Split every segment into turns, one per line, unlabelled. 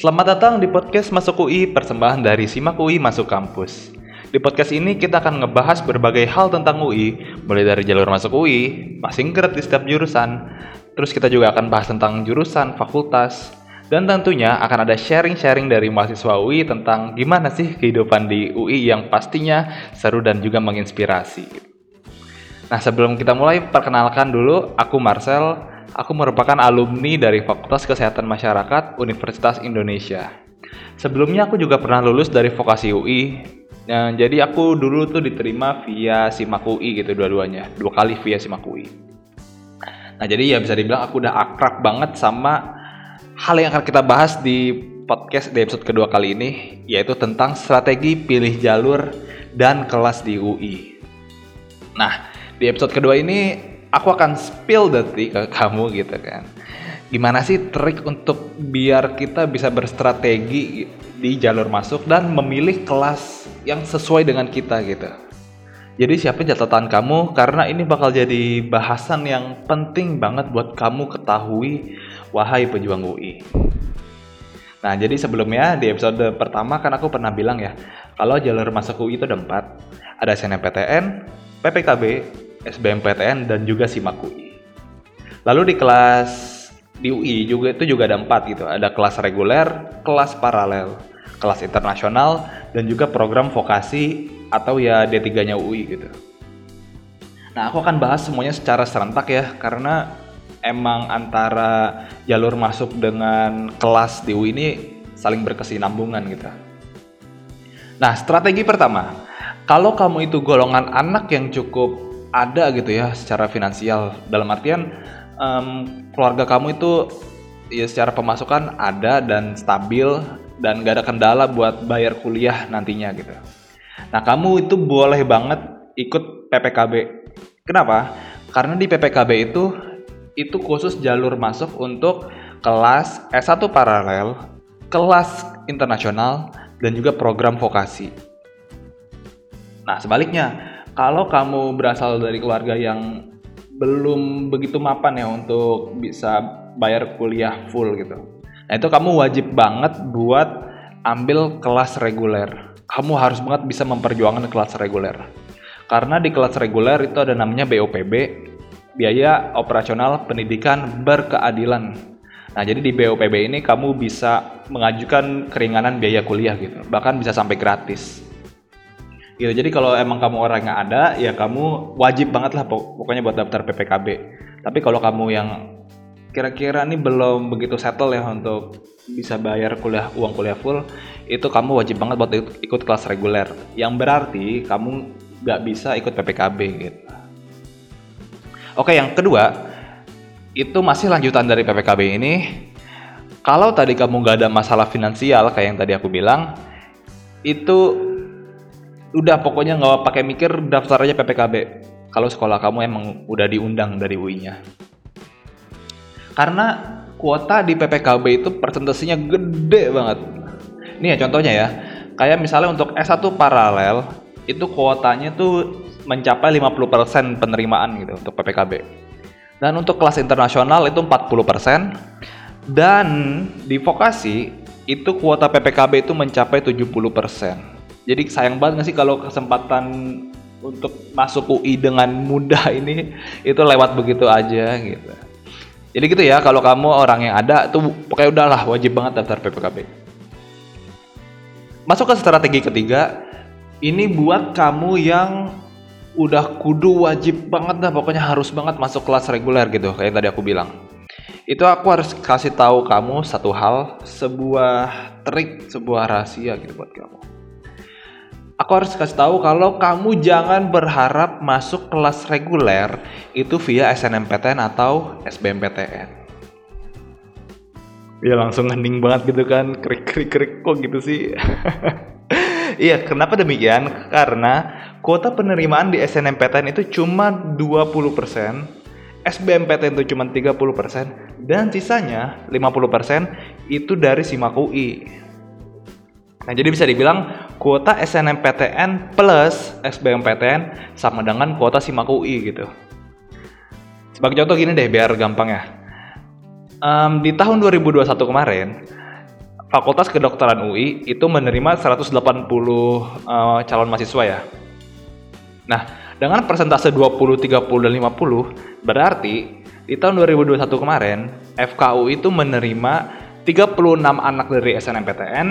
Selamat datang di podcast Masuk UI, persembahan dari Simak UI Masuk Kampus. Di podcast ini kita akan ngebahas berbagai hal tentang UI, mulai dari jalur masuk UI, passing grade di setiap jurusan, terus kita juga akan bahas tentang jurusan, fakultas, dan tentunya akan ada sharing-sharing dari mahasiswa UI tentang gimana sih kehidupan di UI yang pastinya seru dan juga menginspirasi. Nah sebelum kita mulai, perkenalkan dulu, aku Marcel, aku merupakan alumni dari Fakultas Kesehatan Masyarakat Universitas Indonesia. Sebelumnya aku juga pernah lulus dari vokasi UI, Nah, jadi aku dulu tuh diterima via Simak UI gitu dua-duanya, dua kali via Simak UI. Nah, jadi ya bisa dibilang aku udah akrab banget sama hal yang akan kita bahas di podcast di episode kedua kali ini, yaitu tentang strategi pilih jalur dan kelas di UI. Nah, di episode kedua ini aku akan spill the tea ke kamu gitu kan. Gimana sih trik untuk biar kita bisa berstrategi di jalur masuk dan memilih kelas yang sesuai dengan kita gitu. Jadi siapin catatan kamu karena ini bakal jadi bahasan yang penting banget buat kamu ketahui wahai pejuang UI. Nah, jadi sebelumnya di episode pertama kan aku pernah bilang ya, kalau jalur masuk UI itu ada empat. Ada SNMPTN, PPKB, SBMPTN, dan juga SIMAK UI. Lalu di kelas di UI juga itu juga ada empat gitu. Ada kelas reguler, kelas paralel, kelas internasional, dan juga program vokasi atau ya D3-nya UI gitu. Nah, aku akan bahas semuanya secara serentak ya, karena emang antara jalur masuk dengan kelas di UI ini saling berkesinambungan gitu. Nah, strategi pertama, kalau kamu itu golongan anak yang cukup ada gitu ya secara finansial, dalam artian um, keluarga kamu itu ya secara pemasukan ada dan stabil dan gak ada kendala buat bayar kuliah nantinya gitu. Nah kamu itu boleh banget ikut PPKB. Kenapa? Karena di PPKB itu itu khusus jalur masuk untuk kelas S1 paralel, kelas internasional, dan juga program vokasi. Nah sebaliknya, kalau kamu berasal dari keluarga yang belum begitu mapan ya untuk bisa bayar kuliah full gitu Nah itu kamu wajib banget buat ambil kelas reguler. Kamu harus banget bisa memperjuangkan kelas reguler. Karena di kelas reguler itu ada namanya BOPB, biaya operasional pendidikan berkeadilan. Nah, jadi di BOPB ini kamu bisa mengajukan keringanan biaya kuliah gitu, bahkan bisa sampai gratis. Gitu. Jadi kalau emang kamu orang yang ada, ya kamu wajib banget lah pokoknya buat daftar PPKB. Tapi kalau kamu yang kira-kira ini belum begitu settle ya untuk bisa bayar kuliah uang kuliah full itu kamu wajib banget buat ikut, kelas reguler yang berarti kamu nggak bisa ikut PPKB gitu oke yang kedua itu masih lanjutan dari PPKB ini kalau tadi kamu nggak ada masalah finansial kayak yang tadi aku bilang itu udah pokoknya nggak pakai mikir daftar aja PPKB kalau sekolah kamu emang udah diundang dari UI-nya karena kuota di PPKB itu persentasenya gede banget. Ini ya contohnya ya. Kayak misalnya untuk S1 paralel itu kuotanya tuh mencapai 50% penerimaan gitu untuk PPKB. Dan untuk kelas internasional itu 40%. Dan di vokasi itu kuota PPKB itu mencapai 70%. Jadi sayang banget gak sih kalau kesempatan untuk masuk UI dengan mudah ini itu lewat begitu aja gitu. Jadi gitu ya, kalau kamu orang yang ada tuh pokoknya udahlah wajib banget daftar PPKB. Masuk ke strategi ketiga, ini buat kamu yang udah kudu wajib banget dah pokoknya harus banget masuk kelas reguler gitu kayak tadi aku bilang. Itu aku harus kasih tahu kamu satu hal, sebuah trik, sebuah rahasia gitu buat kamu aku harus kasih tahu kalau kamu jangan berharap masuk kelas reguler itu via SNMPTN atau SBMPTN. Ya langsung hening banget gitu kan, krik krik krik kok gitu sih. Iya, kenapa demikian? Karena kuota penerimaan di SNMPTN itu cuma 20%, SBMPTN itu cuma 30%, dan sisanya 50% itu dari SIMAK UI. Nah, jadi bisa dibilang kuota SNMPTN plus SBMPTN sama dengan kuota SIMAK UI gitu. Sebagai contoh gini deh biar gampang ya. Um, di tahun 2021 kemarin, Fakultas Kedokteran UI itu menerima 180 uh, calon mahasiswa ya. Nah, dengan persentase 20, 30, dan 50, berarti di tahun 2021 kemarin, FKU itu menerima 36 anak dari SNMPTN,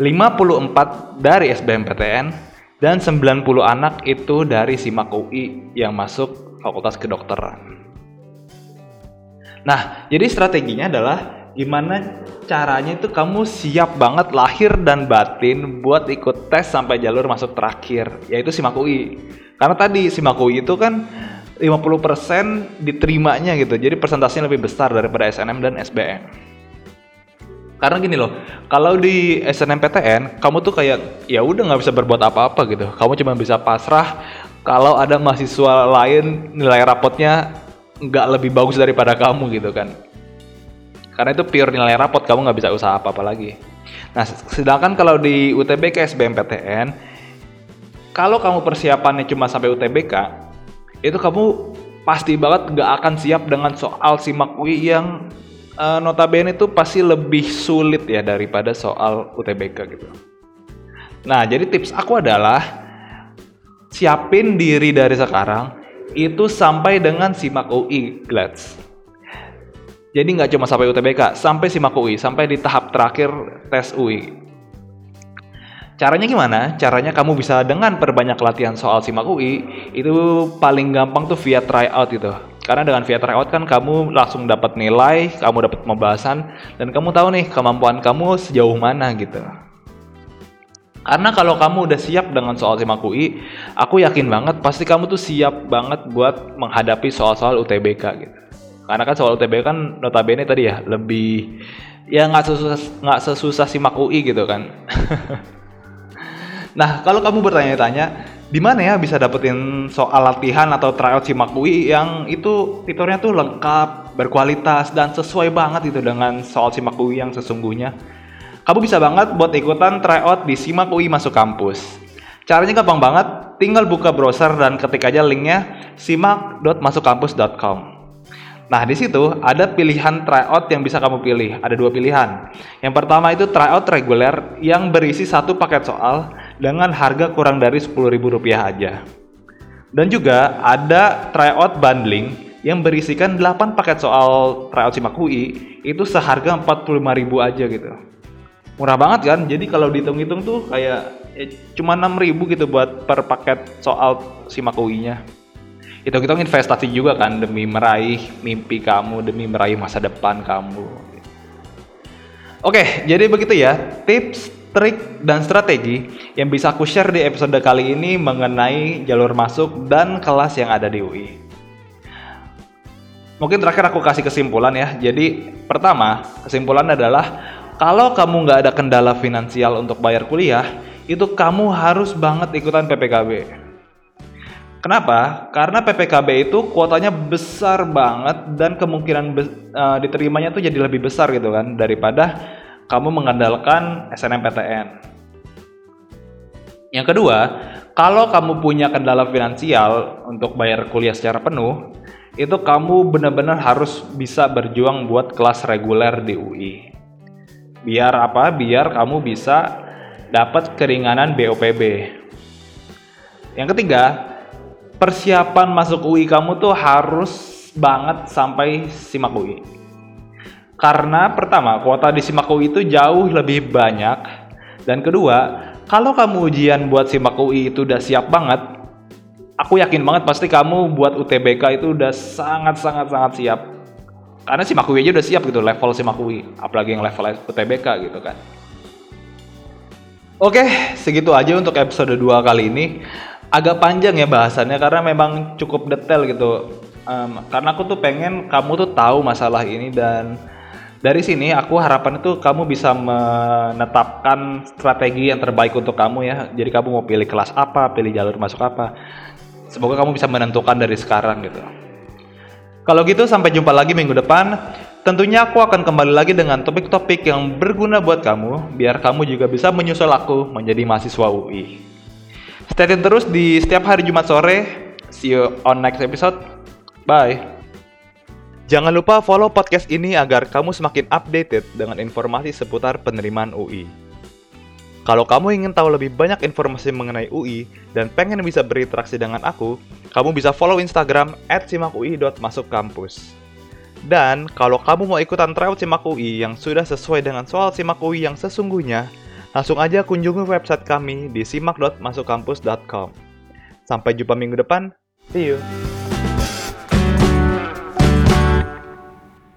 54 dari SBMPTN, dan 90 anak itu dari SIMAK UI yang masuk Fakultas Kedokteran. Nah, jadi strateginya adalah gimana caranya itu kamu siap banget lahir dan batin buat ikut tes sampai jalur masuk terakhir yaitu SIMAK UI. Karena tadi SIMAK UI itu kan 50% diterimanya gitu. Jadi persentasenya lebih besar daripada SNM dan SBM. Karena gini loh, kalau di SNMPTN kamu tuh kayak ya udah nggak bisa berbuat apa-apa gitu. Kamu cuma bisa pasrah kalau ada mahasiswa lain nilai rapotnya nggak lebih bagus daripada kamu gitu kan karena itu pure nilai rapot, kamu nggak bisa usaha apa-apa lagi. Nah, sedangkan kalau di UTBK SBMPTN, kalau kamu persiapannya cuma sampai UTBK, itu kamu pasti banget nggak akan siap dengan soal simak UI yang uh, notabene itu pasti lebih sulit ya daripada soal UTBK gitu. Nah, jadi tips aku adalah siapin diri dari sekarang itu sampai dengan simak UI, Glads. Jadi nggak cuma sampai UTBK, sampai SIMAK UI, sampai di tahap terakhir tes UI. Caranya gimana? Caranya kamu bisa dengan perbanyak latihan soal SIMAK UI, itu paling gampang tuh via tryout gitu. Karena dengan via tryout kan kamu langsung dapat nilai, kamu dapat pembahasan, dan kamu tahu nih kemampuan kamu sejauh mana gitu. Karena kalau kamu udah siap dengan soal SIMAK UI, aku yakin banget pasti kamu tuh siap banget buat menghadapi soal-soal UTBK gitu. Karena kan soal UTB kan notabene tadi ya lebih ya nggak sesusah nggak sesusah simak UI gitu kan. nah kalau kamu bertanya-tanya di mana ya bisa dapetin soal latihan atau tryout simak UI yang itu fiturnya tuh lengkap, berkualitas dan sesuai banget itu dengan soal simak UI yang sesungguhnya. Kamu bisa banget buat ikutan tryout di simak UI masuk kampus. Caranya gampang banget, tinggal buka browser dan ketik aja linknya simak.masukkampus.com. Nah, di situ ada pilihan tryout yang bisa kamu pilih. Ada dua pilihan. Yang pertama itu tryout reguler yang berisi satu paket soal dengan harga kurang dari Rp10.000 aja. Dan juga ada tryout bundling yang berisikan 8 paket soal tryout SIMAK UI itu seharga Rp45.000 aja gitu. Murah banget kan? Jadi kalau dihitung-hitung tuh kayak ya, cuma 6.000 gitu buat per paket soal SIMAK UI-nya hitung-hitung investasi juga kan demi meraih mimpi kamu, demi meraih masa depan kamu. Oke, jadi begitu ya tips, trik, dan strategi yang bisa aku share di episode kali ini mengenai jalur masuk dan kelas yang ada di UI. Mungkin terakhir aku kasih kesimpulan ya. Jadi pertama, kesimpulan adalah kalau kamu nggak ada kendala finansial untuk bayar kuliah, itu kamu harus banget ikutan PPKB Kenapa? Karena PPKB itu kuotanya besar banget dan kemungkinan uh, diterimanya tuh jadi lebih besar gitu kan daripada kamu mengandalkan SNMPTN. Yang kedua, kalau kamu punya kendala finansial untuk bayar kuliah secara penuh, itu kamu benar-benar harus bisa berjuang buat kelas reguler di UI. Biar apa? Biar kamu bisa dapat keringanan BOPB. Yang ketiga, persiapan masuk UI kamu tuh harus banget sampai simak UI. Karena pertama, kuota di simak UI itu jauh lebih banyak. Dan kedua, kalau kamu ujian buat simak UI itu udah siap banget, aku yakin banget pasti kamu buat UTBK itu udah sangat-sangat-sangat siap. Karena simak UI aja udah siap gitu, level simak UI. Apalagi yang level UTBK gitu kan. Oke, segitu aja untuk episode 2 kali ini agak panjang ya bahasannya karena memang cukup detail gitu. Um, karena aku tuh pengen kamu tuh tahu masalah ini dan dari sini aku harapan itu kamu bisa menetapkan strategi yang terbaik untuk kamu ya. Jadi kamu mau pilih kelas apa, pilih jalur masuk apa. Semoga kamu bisa menentukan dari sekarang gitu. Kalau gitu sampai jumpa lagi minggu depan. Tentunya aku akan kembali lagi dengan topik-topik yang berguna buat kamu biar kamu juga bisa menyusul aku menjadi mahasiswa UI. Stay tune terus di setiap hari Jumat sore. See you on next episode. Bye. Jangan lupa follow podcast ini agar kamu semakin updated dengan informasi seputar penerimaan UI. Kalau kamu ingin tahu lebih banyak informasi mengenai UI dan pengen bisa berinteraksi dengan aku, kamu bisa follow Instagram @simakui.masukkampus. Dan kalau kamu mau ikutan trial Simak UI yang sudah sesuai dengan soal Simak UI yang sesungguhnya, langsung aja kunjungi website kami di simak.masukkampus.com. Sampai jumpa minggu depan. See you.